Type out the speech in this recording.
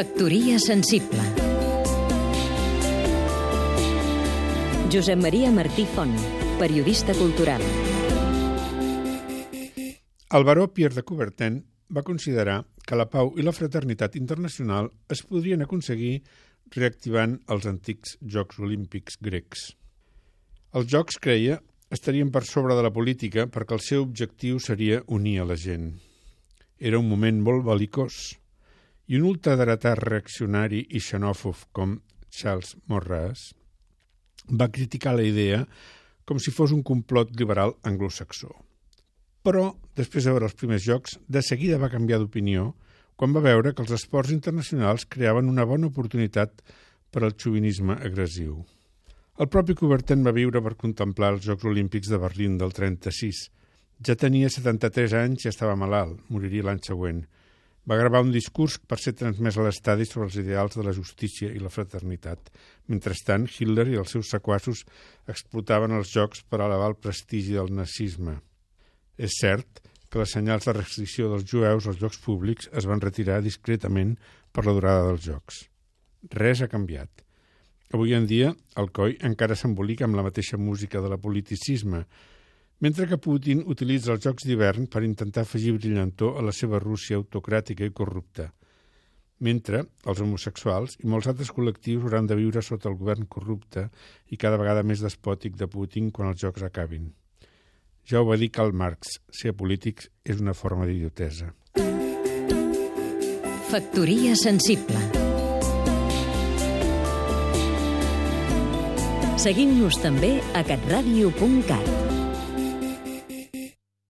Factoria sensible Josep Maria Martí Font, periodista cultural El baró Pierre de Coubertin va considerar que la pau i la fraternitat internacional es podrien aconseguir reactivant els antics Jocs Olímpics grecs. Els Jocs, creia, estarien per sobre de la política perquè el seu objectiu seria unir a la gent. Era un moment molt belicós i un ultradretà reaccionari i xenòfob com Charles Morras va criticar la idea com si fos un complot liberal anglosaxó. Però, després de veure els primers jocs, de seguida va canviar d'opinió quan va veure que els esports internacionals creaven una bona oportunitat per al xovinisme agressiu. El propi Coubertin va viure per contemplar els Jocs Olímpics de Berlín del 36. Ja tenia 73 anys i estava malalt, moriria l'any següent. Va gravar un discurs per ser transmès a l'estadi sobre els ideals de la justícia i la fraternitat. Mentrestant, Hitler i els seus sequassos explotaven els jocs per elevar el prestigi del nazisme. És cert que les senyals de restricció dels jueus als llocs públics es van retirar discretament per la durada dels jocs. Res ha canviat. Avui en dia, el coi encara s'embolica amb la mateixa música de la politicisme, mentre que Putin utilitza els jocs d'hivern per intentar afegir brillantor a la seva Rússia autocràtica i corrupta, mentre els homosexuals i molts altres col·lectius hauran de viure sota el govern corrupte i cada vegada més despòtic de Putin quan els jocs acabin. Ja ho va dir Karl Marx, ser polítics és una forma d'idiotesa. Factoria sensible Seguim-nos també a catradio.cat